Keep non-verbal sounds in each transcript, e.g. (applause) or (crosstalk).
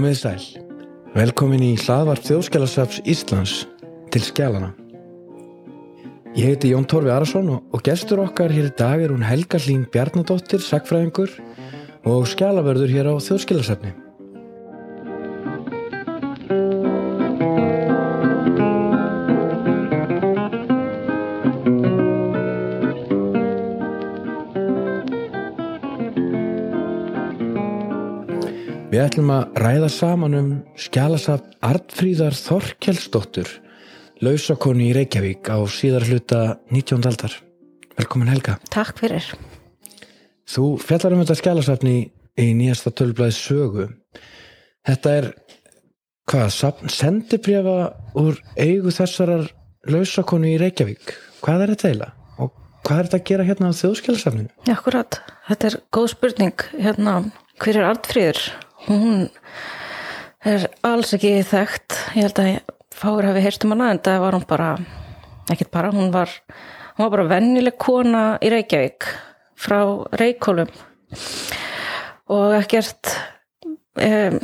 Komið sæl. Velkomin í hlaðvarp Þjóðskjálasafs Íslands til skjálana. Ég heiti Jón Torfi Arason og, gestur okkar hér í dag er hún Helga Hlín Bjarnadóttir, sagfræðingur og skjálavörður hér á Þjóðskjálasafni. Ætlum að ræða saman um skjálasafn Artfríðar Þorkelsdóttur, lausakonni í Reykjavík á síðar hluta 19. aldar. Velkomin Helga. Takk fyrir. Þú fjallar um þetta skjálasafni í nýjasta tölblæði sögu. Þetta er, hvað, safn sendibrjafa úr eigu þessarar lausakonni í Reykjavík. Hvað er þetta eiginlega? Og hvað er þetta að gera hérna á þjóðskjálasafninu? Akkurat, þetta er góð spurning. Hérna, hver er Artfríður? Hún er alls ekki þekkt. Ég held að fáir hafi heyrt um hana en það var hún bara, ekkert bara, hún var, hún var bara vennileg kona í Reykjavík frá Reykjólum og ekkert, um,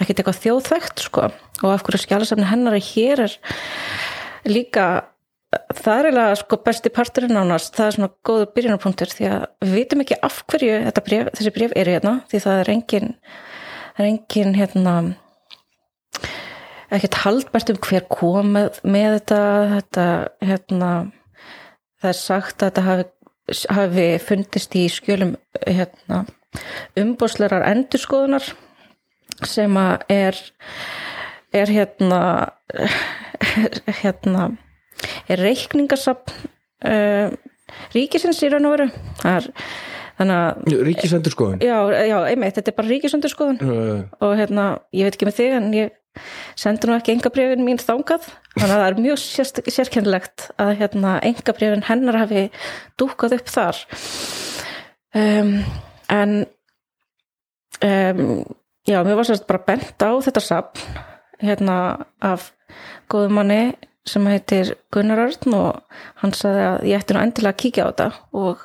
ekkert eitthvað þjóðþekkt sko. Og af hverju skjálasafni hennar er hér er líka það er eiginlega sko besti parturinn ánast það er svona góður byrjunarpunktur því að við vitum ekki af hverju bref, þessi bref er hérna því það er engin það er engin hérna ekkert haldbært um hver kom með, þetta, þetta hérna það er sagt að þetta hafi, hafi fundist í skjölum hérna umbóslerar endurskoðunar sem að er er hérna (laughs) hérna er reikningasapn uh, ríkisins í raun og veru. Ríkisendurskoðun? já, já, einmitt, þetta er bara ríkisendurskoðun. Uh, og hérna, ég veit ekki með þig en ég sendi nú ekki engabrefin mín þangað. Þannig að það er mjög sérst, sérkennlegt að hérna engabrefin hennar hafi dúkað upp þar. Um, en um, já, mér var sérst bara bent á þetta sapn hérna af góðum manni sem heitir Gunnar Örn og hann sagði að ég ætti nú endilega að kíkja á þetta og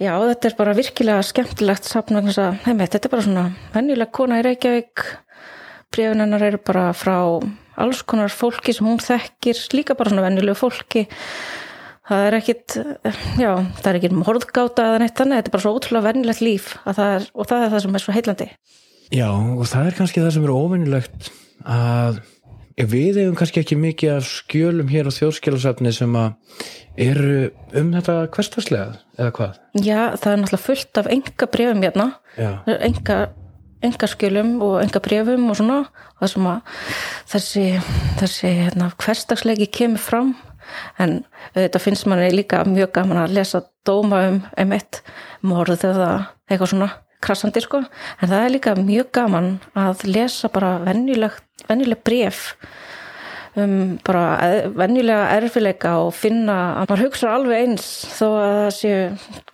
já, þetta er bara virkilega skemmtilegt sapn heimitt, þetta er bara svona venjuleg kona í Reykjavík. Brefin hennar eru bara frá alls konar fólki sem hún þekkir líka bara svona venjulegu fólki. Það er ekkit já, það er ekkit morðgáta eða neitt þannig, þetta er bara svo ótrúlega venjulegt líf það er, og það er það sem er svo heillandi. Já, og það er kannski það sem er óvinnilegt að við eigum kannski ekki mikið af skjölum hér á þjóðskjálasafni sem að eru um þetta hverstaslega eða hvað? Já, það er náttúrulega fullt af enga brefum hérna enga, enga skjölum og enga brefum og svona það sem að þessi, þessi hérna, hverstagsleiki kemur fram. En þetta finnst manni líka mjög gaman að lesa dóma um emitt morð eða eitthvað svona krassandi sko, en það er líka mjög gaman að lesa bara venjuleg, venjuleg bref um bara eð- venjulega erfileika og finna að maður hugsa alveg eins þó að það séu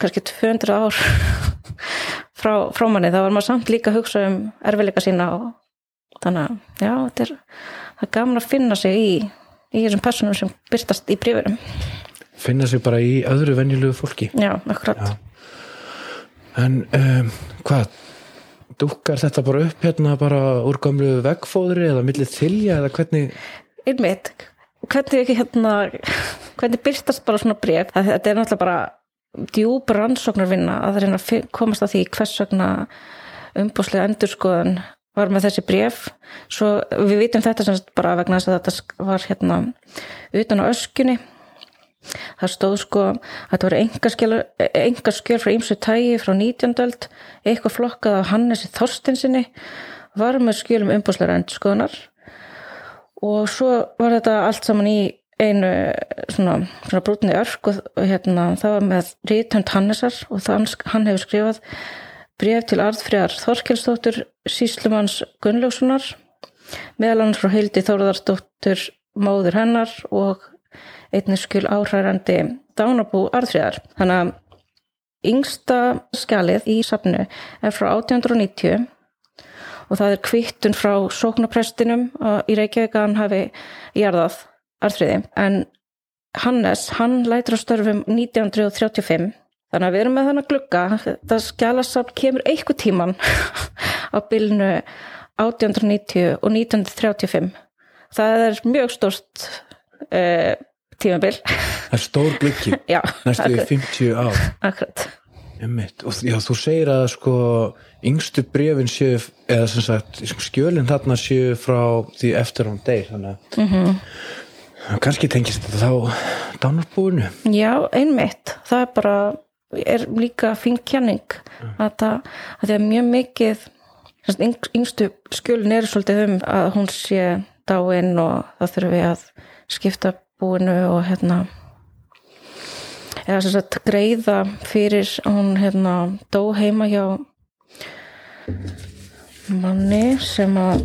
kannski 200 ár (laughs) frá, frá manni, þá var maður samt líka að hugsa um erfileika sína og þannig að já, þetta er, er gaman að finna sig í, í þessum personum sem byrtast í brífurum finna sig bara í öðru venjulegu fólki já, akkurat Já. En um, hvað? Dúkkar þetta bara upp hérna bara úr gamlu veggfóðri eða millið þylja eða hvernig? einmitt, hvernig hérna hvernig byrtast bara svona bref Það- þetta er náttúrulega bara djúb rannsóknarvinna að reyna að fi- komast að því hvers vegna umbúslega endurskoðun var með þessi bref svo við vitum þetta sem bara vegna þess að þetta var hérna utan á öskjunni það stóð sko að þetta voru enga skjöl frá ýmsu tægi frá 19. öld eitthvað flokkað af Hannesi Þorstinsinni var með skjölum umbúslega endurskoðunar og svo var þetta allt saman í einu svona, svona brútinni örk og, og hérna, það var með Ríthönd Hannesar og þann, hann hefur skrifað bref til Arðfriðar Þorkelsdóttur Síslumanns Gunnlaugssonar meðal annars frá Hildi Þórðarsdóttur móður hennar og einnig skil áhrærandi dánabú Arðfriðar. Þannig að yngsta skjalið í safnu er frá 1890 og það er kvittun frá sóknaprestinum í Reykjavík að hann hafi jarðað arðfriði en Hannes, hann lætur á störfum 1935 þannig að við erum með þannig glugga. Það skjalasafn kemur eitthvað tíman (laughs) á bylnu 1890 og 1935 það er mjög stórst uh, tímabil það er stór (laughs) já, næstu í akkurat, 50 ár akkurat. Og já, þú segir að sko yngstu brefin séu eða sem sagt skjölinn þarna séu frá því eftir hún deyr þannig að mm. -hmm. kannski tengist þetta þá dánarbúinu Já, einmitt. Það er bara, er líka fín kjanning að það, að það er mjög mikið, yngstu skjölin er svolítið um að hún sé dáin og það þurfum við að skipta búinu og hérna, eða sem sagt greiða fyrir hún hérna dó heima hjá manni sem að,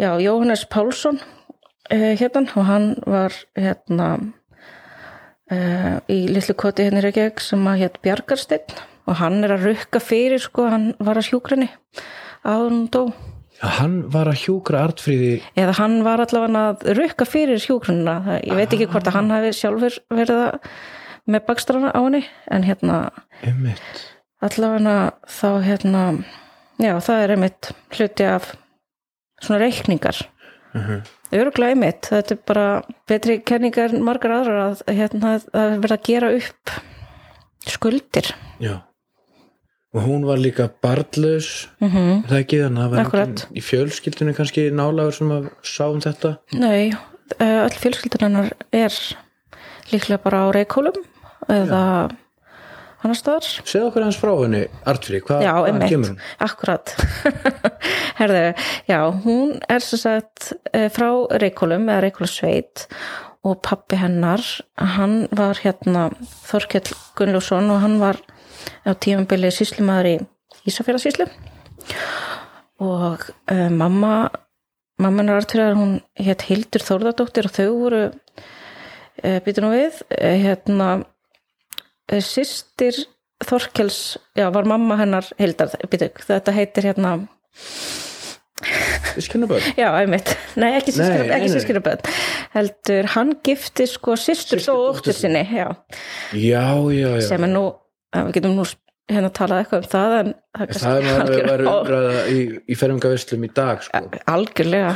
já, Jóhannes Pálsson uh, hérna og hann var hérna uh, í litlu koti hérna í Reykjavík sem að hétt Bjarkarsteinn og hann er að rukka fyrir sko, hann var að hjúgrinni að hún dó hann var að hjúkra artfríði eða hann var allavega að rukka fyrir hjúgrunina Það- ég veit ekki hvort að hann hafi sjálfur verið að með bakstrana á henni en hérna einmitt. Allavega þá hérna já það er einmitt hluti af svona reikningar. Mhm. öruglega einmitt. Þetta er bara betri kenningar en margar aðrar að hérna að vera að gera upp skuldir. Já og hún var líka barnlaus mm -hmm. er það ekki? Þannig að það var í fjölskyldunni kannski nálagur sem að sá um þetta? Nei, öll fjölskyldan hennar er líklega bara á reikólum eða annar staðar. Segð okkur hans frá henni artfríði, hvað Já, einmitt, kemur hún? akkurat. (laughs) Herðu, já, hún er sem sagt eh, frá Reykjólum eða Reykjólasveit og pappi hennar hann var hérna Þorkell Gunnljósson og hann var á tímabili síslumadur í Ísafjörðarsíslu og uh, mamma mamma hennar artfyrir hún hétt Hildur Þórðardóttir og þau voru uh, býtur nú við uh, hérna systir Þorkels, já, var mamma hennar Hildar, býtu, þetta heitir hérna Skjörnaböld? (laughs) já, einmitt, nei, ekki sískinaböð heldur, hann gifti sko systur Systurdóttur dóttur sinni, já. Já, já, já sem er nú, að við getum nú hérna talað eitthvað um það en það er er algjör- verið ó, umræða í, í fermingavislum í dag sko. algjörlega,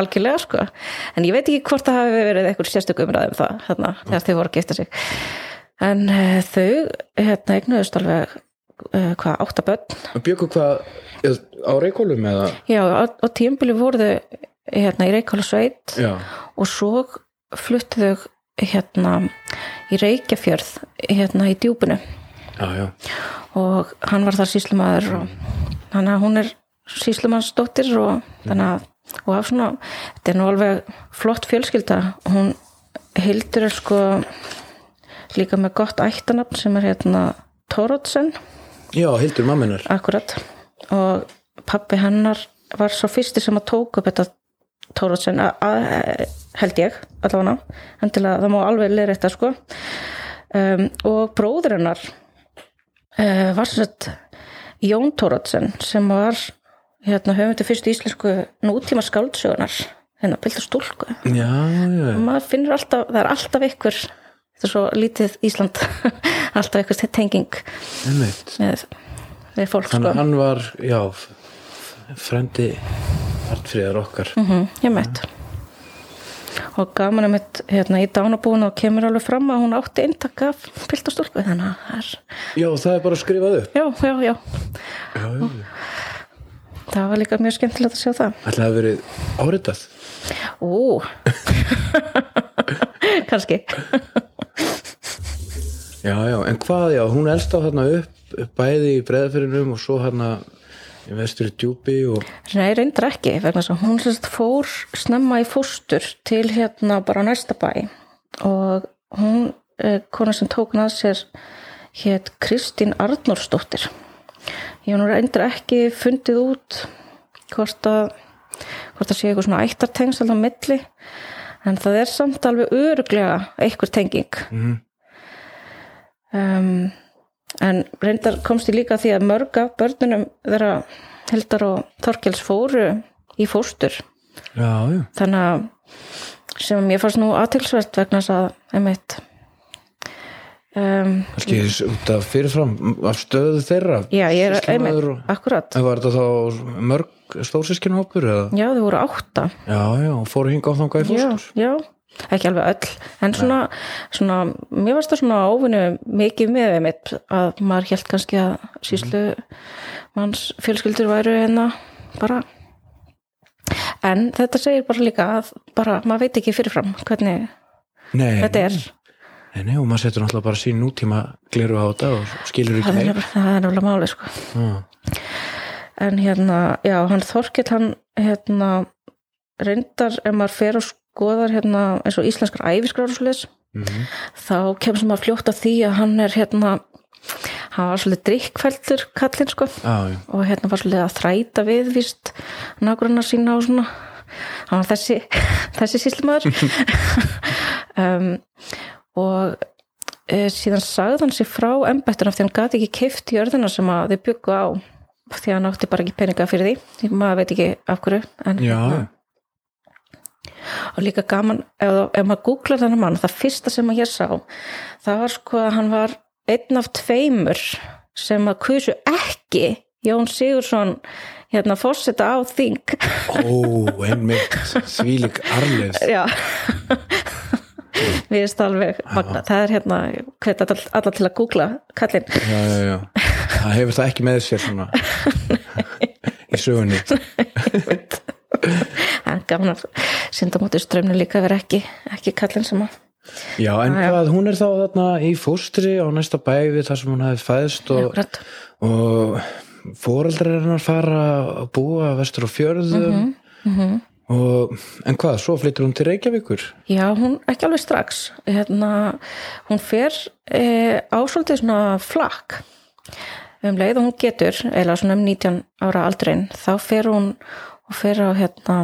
algjörlega sko. En ég veit ekki hvort það hafi verið eitthvað sérstök umræð um það, hérna, þegar þau voru að gifta sig. En uh, þau hérna eignuðust alveg uh, hvað, átta börn. Bjöggu hvað á reykólum eða? já, á, á tímbili voru þau hérna í Reykjála sveit Já, og svo fluttu þau hérna í Reykjafjörð hérna í djúpinu. Já, já. Og hann var þar síslumadur og þannig að hún er síslumannsdóttir og þannig að og af svona, þetta er nú alveg flott fjölskylda. Hún Hildur er sko líka með gott ættanafn sem er hérna Tórótsen Já, Hildur mamminar akkurat. Og pappi hennar var svo fyrsti sem að tók upp þetta Tórótsen held ég allavega en til að það má alveg leira þetta sko. Um, og bróður hennar uh, var sem sagt Jón Tórótsen sem var hérna höfundu fyrstu íslensku nútíma skáldsögunar hérna Bildur stúlku. Já, já, og maður finnur alltaf, það er alltaf ykkur þetta er svo lítið Ísland (laughs) alltaf ykkur tenging með, með fólk Þannig sko. að hann var, já frendi artfríðar okkar. Mm ég meitt og gaman að mitt hérna í dánabúinu og kemur alveg fram að hún átti eintak af piltastúlku þannig að er Já, það er bara skrifað upp. Já, já, já, Já, já, já. Það var líka mjög skemmtilegt að sjá það. Ætli það hafi verið áritað? Ú. (laughs) Kannski Já, já, en hvað, já, hún elst á þarna upp, upp bæði í breðafyrinum og svo þarna í vestur í djúpi og Nei, reyndar ekki, vegna þess að hún sérst fór snemma í fóstur til hérna bara næsta bæ og hún, eh, kona sem tók hann að sér hétt Kristín Arnórsdóttir. Ég hún reyndar ekki fundið út hvort að hvort að sé eitthvað svona ættartengsl á milli en það er samt alveg öruglega einhver tenging Mhm. Um, en reyndar komst ég líka því að mörg af börnunum þeirra Hildar og Þorkels fóru í fóstur. Já, já, þannig að sem mér fannst nú aðtilsvert vegna þess að einmitt um, kannski út af fyrirfram af stöðu þeirra já, ég er einmitt, og- akkurat. Var þetta þá mörg stórsískinhópur eða? já, þau voru átta. Já, já, fóru hinga á þangað í já, fóstur. já, ekki alveg öll en svona, svona mér varst það svona óvinnu mikið með mitt að maður held kannski að síslu manns fjölskyldur væru hérna bara. En þetta segir bara líka að bara, maður veit ekki fyrirfram hvernig Nei, þetta er. Nei, nei, og maður setur náttúrulega bara sín nútíma gliru á þetta og skilur ekki nefnilega- það er nefnilega máli sko. Já, en hérna, já, hann Þorkell hann hérna reyndar ef maður fer og skoðar hérna eins og íslenskar æfiskrar og svoleiðis. Mhm. þá kemur sem að fljóta því að hann er hérna hann var svolítið drikkfældur kallinn sko. Já. og hérna var svolítið að þræta við víst nágrunna sína og svona. Hann var þessi, (laughs) þessi síslumæður (laughs) um, og e, síðan sagði hann sér frá embættur af því hann gati ekki keift jörðina sem að þau byggu á því að hann átti bara ekki peninga fyrir því því. Maður veit ekki af hverju en, já, hérna, og líka gaman ef, ef maður googlar þennan mann það fyrsta sem að ég sá það var sko að hann var einn af tveimur sem að kusu ekki Jón Sigursson hérna fórseta á þing. Ó, einmitt, þvílik arleif já. Við erum alveg magna það er hérna hvet alla, alla til að googla kallinn. Já, já, já. Það hefur það ekki með sér svona (laughs) í sögunni. Það er gaman að synda móti strömmnu líka að vera ekki, ekki kallinn sem að Já, en já. hvað, hún er þá þarna í fóstri á næsta bæði þar sem hún hefði fæðst og, og foreldrar hennar fara að búa vestur á fjörðum. Mhm, og, en hvað, svo flyttur hún til Reykjavíkur? Já, hún ekki alveg strax. Hérna, hún fer e, á svolítið svona flakk. Um leið og hún getur eða svona um 19 ára aldrein þá fer hún og fer á hérna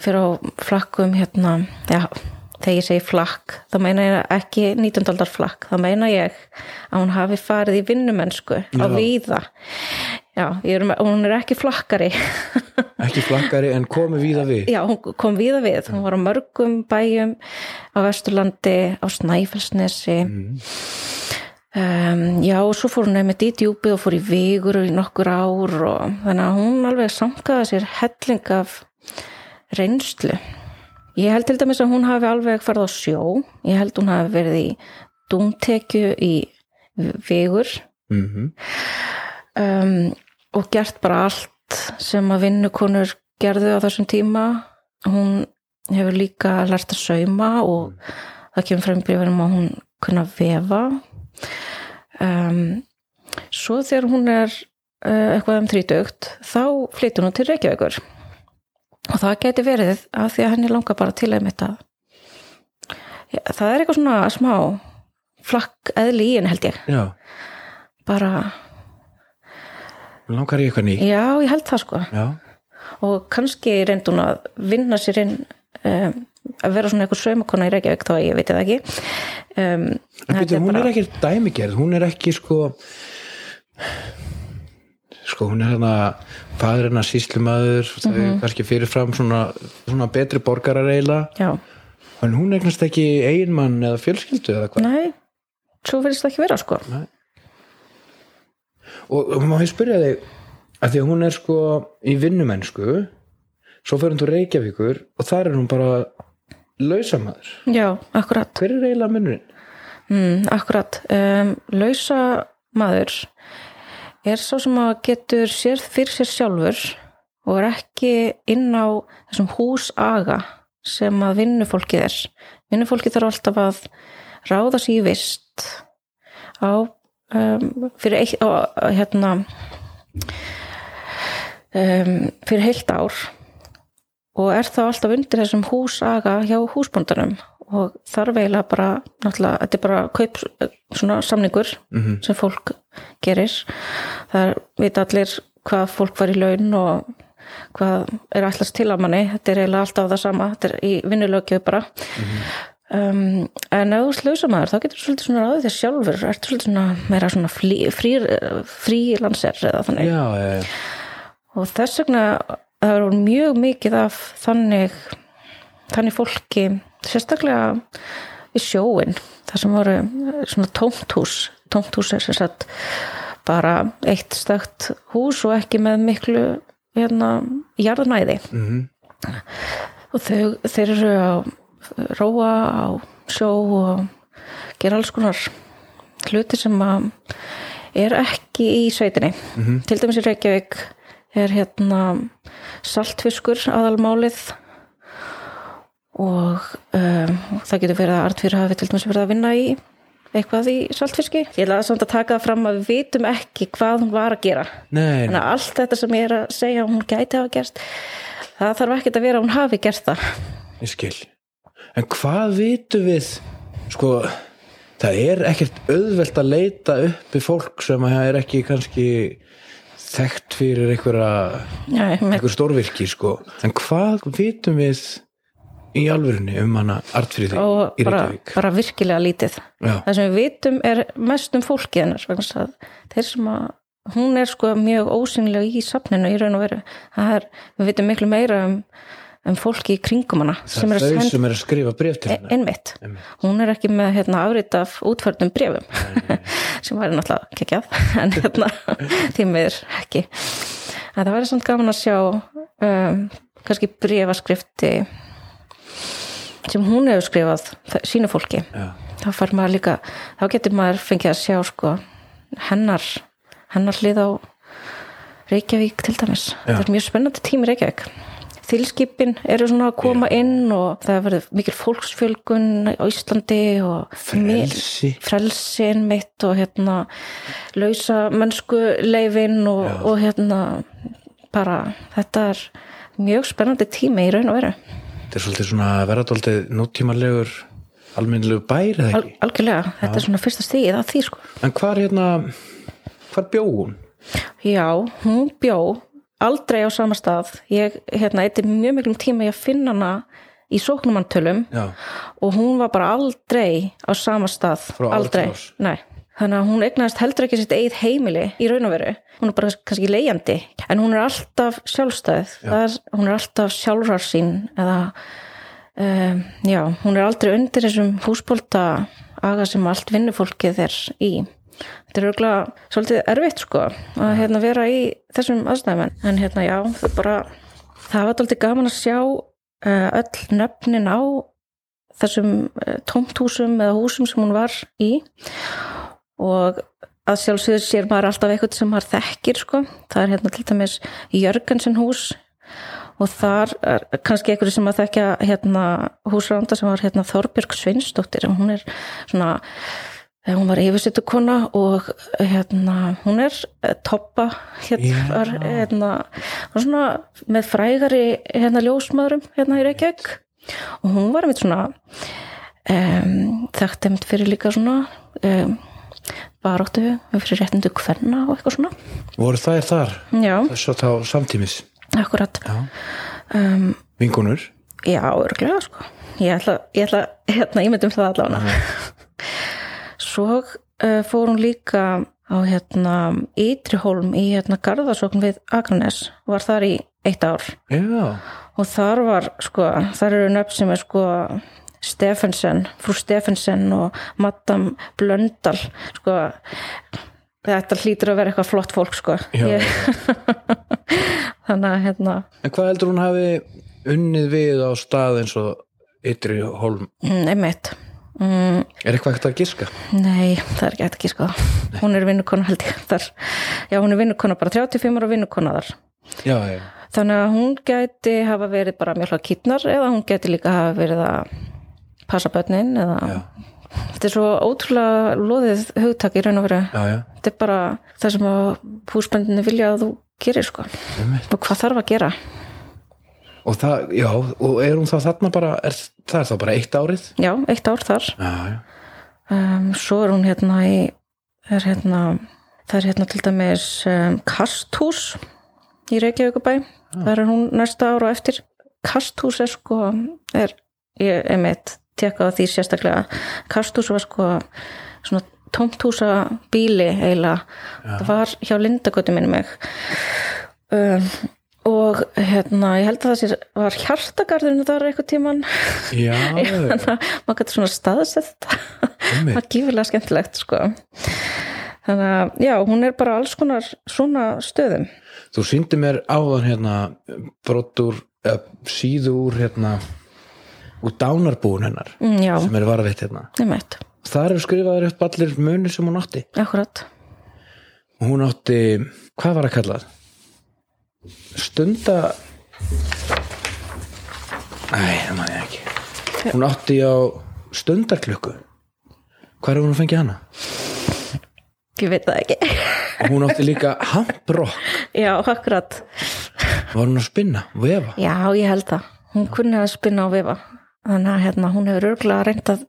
fer á flakkum hérna, já, þegar ég segi flakk þá meina ég ekki 19. aldar flakk þá meina ég að hún hafi farið í vinnumennsku á Já. víða. Já, er, hún er ekki flakkari. (laughs) Ekki flakkari en komi víða við. Já, hún kom víða við, hún var á mörgum bæjum á Vesturlandi, á Snæfellsnesi. Um, Já, og svo fór hún nefnir í djúpið og fór í vigur í nokkur ár og þannig að hún alveg sankaði sér helling af reynslu. Ég held til dæmis að hún hafi alveg farið á sjó, ég held hún hafi verið í dúmtekju í vigur. Mm um, og gert bara allt sem að vinnukonur gerðu á þessum tíma. Hún hefur líka lært að sauma og það kemur frem í bríðunum að hún kunna vefa. Um, svo þegar hún er uh, eitthvað um þrítugt þá flytur hún til Reykjavíkur og það geti verið að því að henni langar bara til að ja, það er eitthvað svona smá flakk eðli í henni held ég. Já, bara langar ég eitthvað ný Já, ég held það sko. Já, og kannski reyndi hún að vinna sér inn um, að vera svona eitthvað saumakona í Reykjavík þá ég veit það ekki. Um, en byrju, hún er ekki dæmigerð, hún er ekki sko sko hún er hérna fadur hennar síslumadur það Mhm. er kannski fyrirfram svona, svona betri borgarar eiginlega. En hún eignast ekki eiginmann eða fjölskyldu eða hvað? Nei svo verðist það ekki vera sko. Og, og má ég spyrja þig að því að hún er sko í vinnumennsku svo fyrir hún til Reykjavíkur og þar er hún bara lausamaður. Já, akkurat. Hver er eiginlega munurinn? mm, Akkurat. Um, Lausa maður er sá sem að getur sér fyrir sér sjálfur og er ekki inn á þessum húsaga sem að vinnufólkið er. Vinnufólkið þarf alltaf að ráða sér í vist á um, fyrir eitt á, hérna um, fyrir heilt ár og er þá alltaf undir þessum húsaga hjá húsbóndanum og þarf eiginlega bara náttúrulega, þetta er bara kaup svona samningur Mhm. sem fólk gerir. Það veit allir hvað fólk var í laun og hvað er allast til að manni. Þetta er eiginlega alltaf það sama. Þetta er í vinnulögjöf bara. Um, en ef þú slausa maður þá getur þú svolítið svona ráðið þér sjálfur. Ertu svolítið svona meira svona frí, frílanser eða þannig? Já, e, og þess vegna það er mjög mikið af þannig þannig fólki sérstaklega við sjóin þar sem voru eh, svona tómthús. Tómthús er sem sagt bara eitt stökt hús og ekki með miklu hérna jarðnæði. Mhm. og þau, þeir eru að róa á sjó og gera alls konar hluti sem að er ekki í sveitinni. Til dæmis í Reykjavík er hérna saltfiskur aðalmálið og um, það getur verið að Artfýr hafi til dæmis verið að vinna í eitthvað í saltfiski. Ég ætla samt að taka það fram að við vitum ekki hvað hún var að gera. Nei, Þannig að allt þetta sem ég er að segja að hún gæti hafa gerst það þarf ekkert að vera að hún hafi gert það. Ég skil. En hvað vitum við? Sko það er ekkert auðvelt að leita uppi fólk sem að er ekki kannski þekkt fyrir einhverja einhver stórvirki sko. En hvað vitum við í alvörunni um hana Artfríði og í bara, Reykjavík. bara virkilega lítið. Já. það sem við vitum er mest um fólkið hennar þeir sem að hún er sko mjög ósynlega í safninu í raun og veru. Er, við vitum miklu meira um, um fólki í kringum hana sem það er þau senda sem er að skrifa bref til hennar. einmitt, hún er ekki með hérna, afrit af útförnum brefum (laughs) sem væri náttúrulega kekjað (laughs) en hérna, (laughs) því miður ekki. En það væri samt gaman að sjá um, kannski brefaskrifti sem hún hefur skrifað sínu fólki Já. þá fær maður líka, þá getur maður fengið að sjá sko hennar hennar hlið á Reykjavík til dæmis, Já. það er mjög spennandi tími í Reykjavík þilskipin eru svona að koma inn og það verður mikil fólksfjölgun á Íslandi og Frelsi. frelsin mitt og hérna lausa mennsku leifin og, Já. og hérna bara þetta er mjög spennandi tími í raun og veru þetta er svolítið svona verðardóltið nútímalegur almennilegu bæri eða Al, ekki algjörlega, þetta er svona fyrsta stigið að því sko en hvar hérna hvar bjó hún Já, hún bjó aldrei á sama stað. Ég hérna, eittir mjög miklum tíma í að finna hana í sóknumantölum Já. og hún var bara aldrei á sama stað. Frá aldrei. árs. Nei. Þannig að hún egnaðist heldur ekki sitt eigið heimili í raun og veru. Hún er bara kannski leigjandi, en hún er alltaf sjálfstæð. Er, hún er alltaf sjálfrar sín eða um, já, hún er aldrei undir þessum húsbólta aga sem allt vinnufólkið er í. Þetta er auðvitað svolítið erfitt sko að hérna, vera í þessum aðstæðum en hérna já, það bara það var alltaf gaman að sjá uh, öll nöfnin á þessum uh, tómthúsum eða húsum sem hún var í og að sjálfsögur sér maður alltaf eitthvað sem maður þekkir sko, það er hérna til dæmis Jörgensen hús. Og þar er kannski einhverju sem að þekkja hérna húsranda sem var hérna Þorbjörg Sveinsdóttir. Og hún er svona eh, hún var yfirsýttu kona og hérna hún er eh, toppa hérna, var, hérna svona með frægari hérna ljósmaðurum hérna í Reykjavík. Og hún var einmitt svona um, þekkt einmitt fyrir líka svona um, baróttu fyrir réttindu kvenna og eitthvað svona. Voru þær þar? Já, þess að þá samtímis? Akkurat um, vingunur Já, örglega sko. Ég ætla, ég ætla hérna ímyndum það allavega. Svo uh, fór hún líka á hérna Ytrihólm í hérna Garðarsókn við Akranes, var þar í eitt ár. Já, og þar var sko, þar eru nöfn sem er sko Stefensen, frú Stefensen og Madame Blöndal sko. Þetta hlýtur að vera eitthvað flott fólk sko. Já. Ég, (laughs) þannig að hérna. En hvað heldur hún hafi unnið við á stað eins og ytri holm mm, einmitt. Mm, er eitthvað ekkert að giska? Nei, það er ekki hægt ekki sko Hún er vinnukona held ég þar. Já, hún er vinnukona bara 35 ára vinnukona þar. Já, já, Þannig að hún gæti hafa verið bara mjög hlað kýtnar eða hún gæti líka hafa verið að passa börnin eða já, Þetta er svo ótrúlega loðið hugtak í raun og veru. Já, já. Þetta er bara það sem að húsbændinni vilja að þú gerir sko. Og hvað þarf að gera. Og það, já, og er hún þá þarna bara er, það er þá bara eitt árið? Já, eitt ár þar. Já, já, um, svo er hún hérna í er hérna, það er hérna til dæmis um, kasthús í Reykjavíkubæ það er hún næsta ár og eftir. Kasthús er sko er, ég er meitt tekka á því sérstaklega. Kasthús var sko svona tómthúsa bíli eiginlega. Það var hjá Lindagötu minni mig. Um, og hérna, ég held að það sé var hjartagarðurinn þar eitthvað tíman Já, (laughs) maður getur svona staðsett það. Er gífilega skemmtilegt sko. Þannig að, já, hún er bara alls konar svona stöðum. Þú síndi mér áðan hérna brottur, eða síðu úr hérna úr dánarbúin hennar mm, já, sem er varðveitt hérna. Þar eru skrifaður upp allir munir sem hún átti. Akkurat og hún átti, hvað var að kallað stunda Æ, það maður ekki. Hún átti á stundarklukku hvað er hún að fengja hana? ég veit það ekki. Og hún átti líka hambrokk. Já, akkurat var hún að spinna, vefa? Já, ég held það, hún kunni að spinna og vefa þannig að hérna, hún hefur örgulega reynd að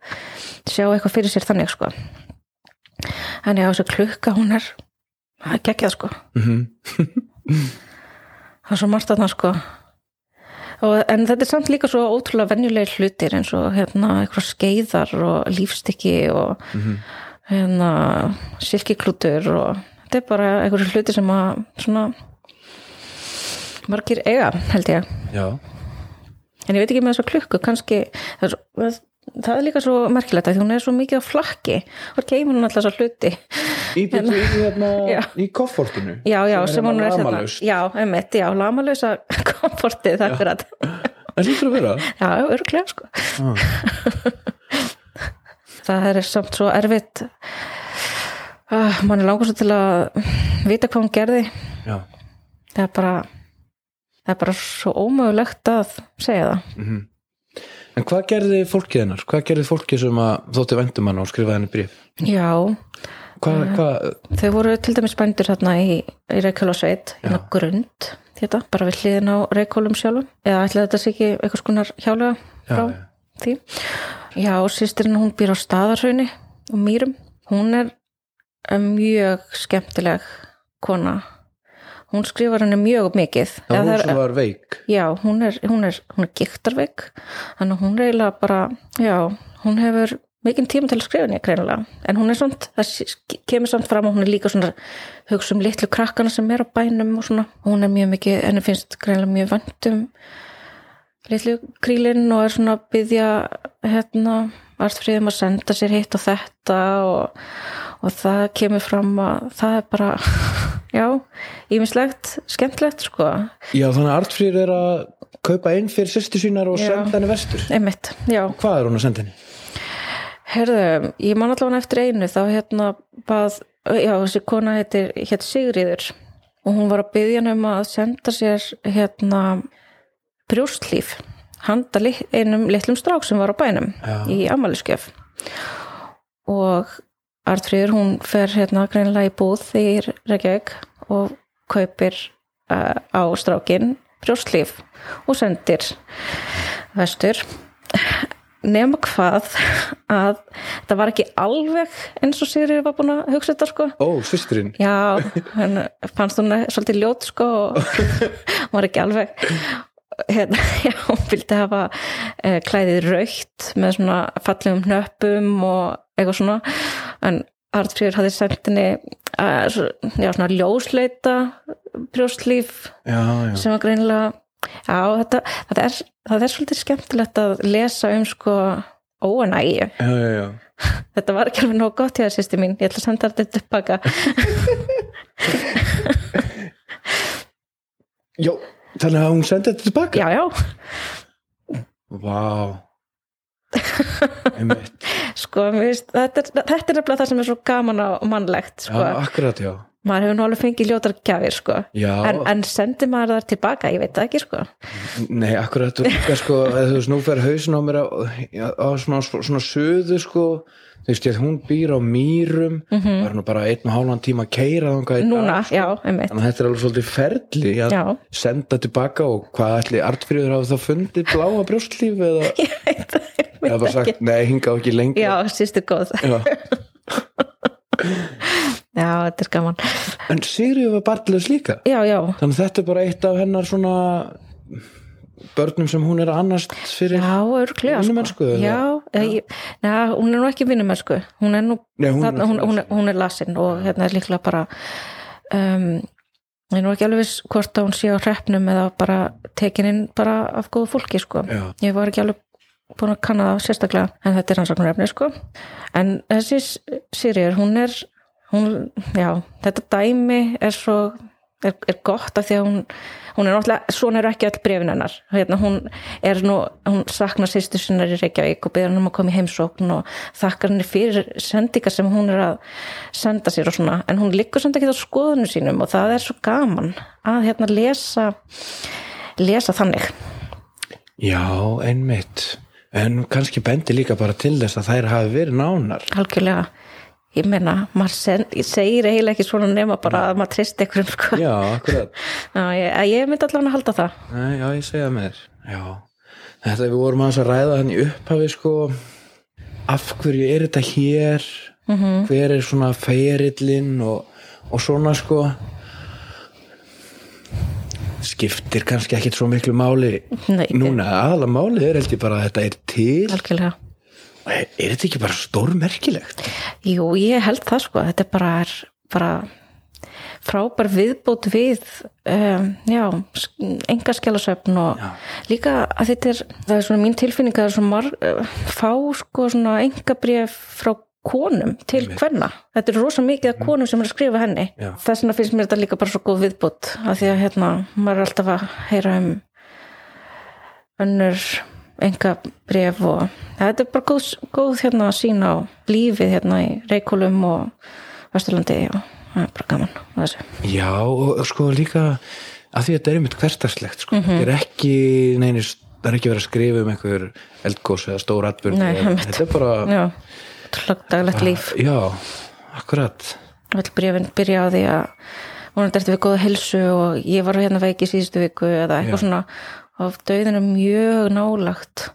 sjá eitthvað fyrir sér þannig sko. En já, þessi klukka hún er það er geggjað sko. Mm það er svo margt að það sko. Og, en þetta er samt líka svo ótrúlega venjulegir hlutir eins og hérna eitthvað skeiðar og lífstykki og hérna silkiklútur og þetta er bara einhverju hluti sem að svona margir eiga held ég. Já, en ég veit ekki með þessa klukku kannski það er, svo, það er líka svo merkilegt að hún er svo mikið á flakki. Og geymur hún alltaf þessa hluti. Í, í, í, hérna, (laughs) í koffortinu? Já, já, sem hún er hérna ramalaust. já, einmitt, já, lamalösa (laughs) komfortið, það fyrir að það lítur að vera? Já, örglega sko. Ah. (laughs) Það er samt svo erfitt. Uh, mann er langur svo til að vita hvað hún gerði. Já, það er bara það er bara svo ómögulegt að segja það. Mhm. En hvað gerði fólkið hennar? Hvað gerði fólkið sem að þótti vendum hann og skrifaði henni bríf? Já, Hvað, hvað, þau voru til dæmis bændur þarna í, í Reykjólasveit hérna grund, þetta, bara við hliðin á Reykjólum sjálfum, eða ætlaði þetta sé ekki eitthvað skonar hjálega frá Já, já. því? Já, og sýstirinn hún býr á staðarhrauni og mýrum, hún er eh, mjög skemmtileg kona hún skrifar henni mjög mikið. Það Eða hún er- sem var veik. Já, hún er, hún er, hún er giktarveik þannig að hún er eiginlega bara já, hún hefur mikinn tíma til að skrifa henni greinilega, en hún er svona það kemur samt fram að hún er líka svona hugsa um litlu krakkana sem er á bænum og svona, hún er mjög mikið henni finnst greinilega mjög vandum litlu krílinn og er svona að byggja hérna artfríðum að senda sér hitt og þetta og, og það kemur fram að það er bara (laughs) já, ímislegt, skemmtilegt sko Já, þannig að Artfrýr er að kaupa inn fyrir sýstu sínar og Já. senda henni vestur einmitt, já Hvað er hún að senda henni? Herðu, ég man allavega eftir einu þá hérna bað, já þessi kona heitir hétt Sigriður og hún var að byggja hann um að senda sér hérna brjóstlíf handa einum litlum strák sem var á bænum Já. í amaliskef og Artfríður hún fer hérna greinilega í búð í Reykjavík og kaupir uh, á strákin brjóstlíf og sendir vestur. Nema hvað að það var ekki alveg eins og Sigriður var búin að hugsa þetta sko. Ó, systurinn Já, hann fannst hún svolítið ljót sko og (laughs) var ekki alveg hérna, (laughs) já, hún vildi hafa eh, klæðið raukt með svona fallegum hnöppum og eitthvað svona en Artfríður hafði sendt henni eh, já, svona ljósleita já, sem var greinilega já, þetta, það, er, það er svolítið skemmtilegt að lesa um sko já. (laughs) Þetta var ekki alveg nóg gott hjá það sýsti mín, ég ætla að senda þetta tilbaka. (laughs) Já, þannig að hún sendi þetta tilbaka? Já, já, Vá. (laughs) Einmitt. Sko, veist, þetta, er- nefnilega það sem er svo gaman og mannlegt, sko. Já, akkurat, já. Maður hefur nú alveg fengið ljótar gjafir, sko. Já, En, en sendi maður það tilbaka, ég veit það ekki, sko. nei, akkurat líka sko, þú veist, nú fer hausin á mér á, á svona, svona söðu sko, þú veist, hún býr á mýrum, það er nú bara einn og hálfan tíma að keira í dag, Núna, sko. já, einmitt. Þannig að þetta er alveg svolítið ferli að Já. senda tilbaka og hvað ætli Artfríður hafa þá fundið bláa brjóstlíf eða, (laughs) það, eða bara ekki. sagt, nei, hinga ekki lengur Já, sýstu góð. Já. (laughs) Já, þetta er gaman. En Sigriður var barnlegs líka Já, já, þannig að þetta er bara eitt af hennar svona börnum sem hún er að annast fyrir já, örglega, sko. Já, na, hún er nú ekki vinnumennsku. Hún er nú Nei, hún þarna, hún, hún, er- hún er lasin og hérna er líklega bara um, ég er nú ekki alveg viss hvort að hún sé á hreppnum eða bara tekin inn bara af góðu fólki sko. Já. ég var ekki alveg búin að kanna það sérstaklega en þetta er rannsóknarefni sko. en þessi sýrjur hún er hún, já, þetta dæmi er svo er, er gott af því að hún hún er náttúrulega, svona eru ekki öll brefin hennar. Hérna, hún er nú, hún saknar sýstu sinnar í Reykjavík og beður hann um að koma í heimsókn og þakkar henni fyrir sendingar sem hún er að senda sér og svona, en hún liggur samt ekki á skoðunum sínum og það er svo gaman að hérna lesa lesa þannig. Já, einmitt. En kannski bendi líka bara til þess að þær hafi verið nánar. Algjörlega ég meina, maður segir eiginlega ekki svona nema bara að maður trist einhverjum sko. Já, akkurat. (laughs) Já, ég, ég myndi allavega að halda það. Nei, Já, ég segja með þér Já, þetta við vorum að ræða hann í upphafi sko af hverju er þetta hér? -hmm. hver er svona ferillinn og, og svona sko? Skiptir kannski ekkit svo miklu máli Nei, núna, aðalega máli er held ég bara að þetta er til. Algjörlega er, er þetta ekki bara stórmerkilegt? Jú, ég held það sko, þetta er bara, bara frábær viðbót við um, já, enga skjálasöfn og Já. líka að þetta er það er svona mín tilfinning að það er svona marg, uh, fá sko svona enga bréf frá konum til hvenna þetta er rosa mikið af konum sem er að skrifa henni. Þess vegna finnst mér þetta líka bara svo góð viðbót af því að hérna, maður er alltaf að heyra um önnur enga bref og þetta er bara góð, góð hérna sín á lífið hérna í Reykjólum og Vesturlandi og það er bara gaman að þessu. Já, og og sko líka að því að þetta er einmitt hverstarslegt sko. þetta er ekki neini, það er ekki verið að skrifa um einhver eldgós eða stór atbyrg þetta er bara Já, daglegt líf já, akkurat brefin byrja á því að vonandi ertu við góða helsu og ég var hérna veik í síðustu viku eða eitthvað Já. svona og döðin er mjög nálagt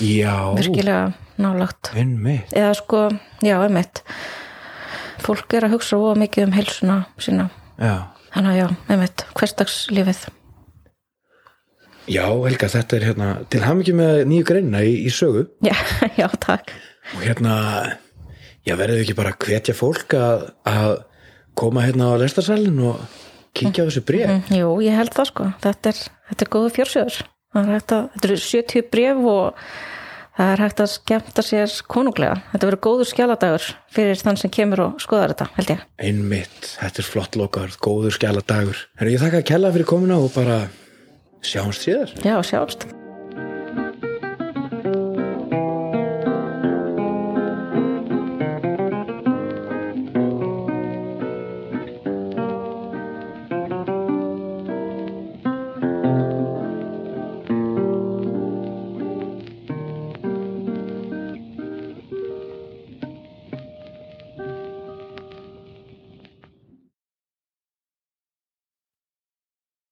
já, virkilega nálagt eða sko, já, einmitt. Fólk er að hugsa óa mikið um helsuna sína. Já. þannig að já, einmitt, hversdagslífið. Já, Helga, þetta er hérna til hamingi með nýju greina í, í sögu. Já, (laughs) já, takk. Og hérna já, verður ekki bara hvetja fólk að, að koma hérna á lestarsalinn og kíkja á þessu bréf Mm, Jú, ég held það sko. Þetta er, þetta er góðu fjórsjöður. Er að, þetta eru 70 bref og það er hægt að skemmta sér konunglega. Þetta verður góður skjáladagur fyrir þann sem kemur og skoðar þetta, held ég. einmitt, þetta er flott lokaður, góður skjala dagur Herra, ég þakka að kella fyrir komuna og bara sjáumst síðar Já, sjáumst.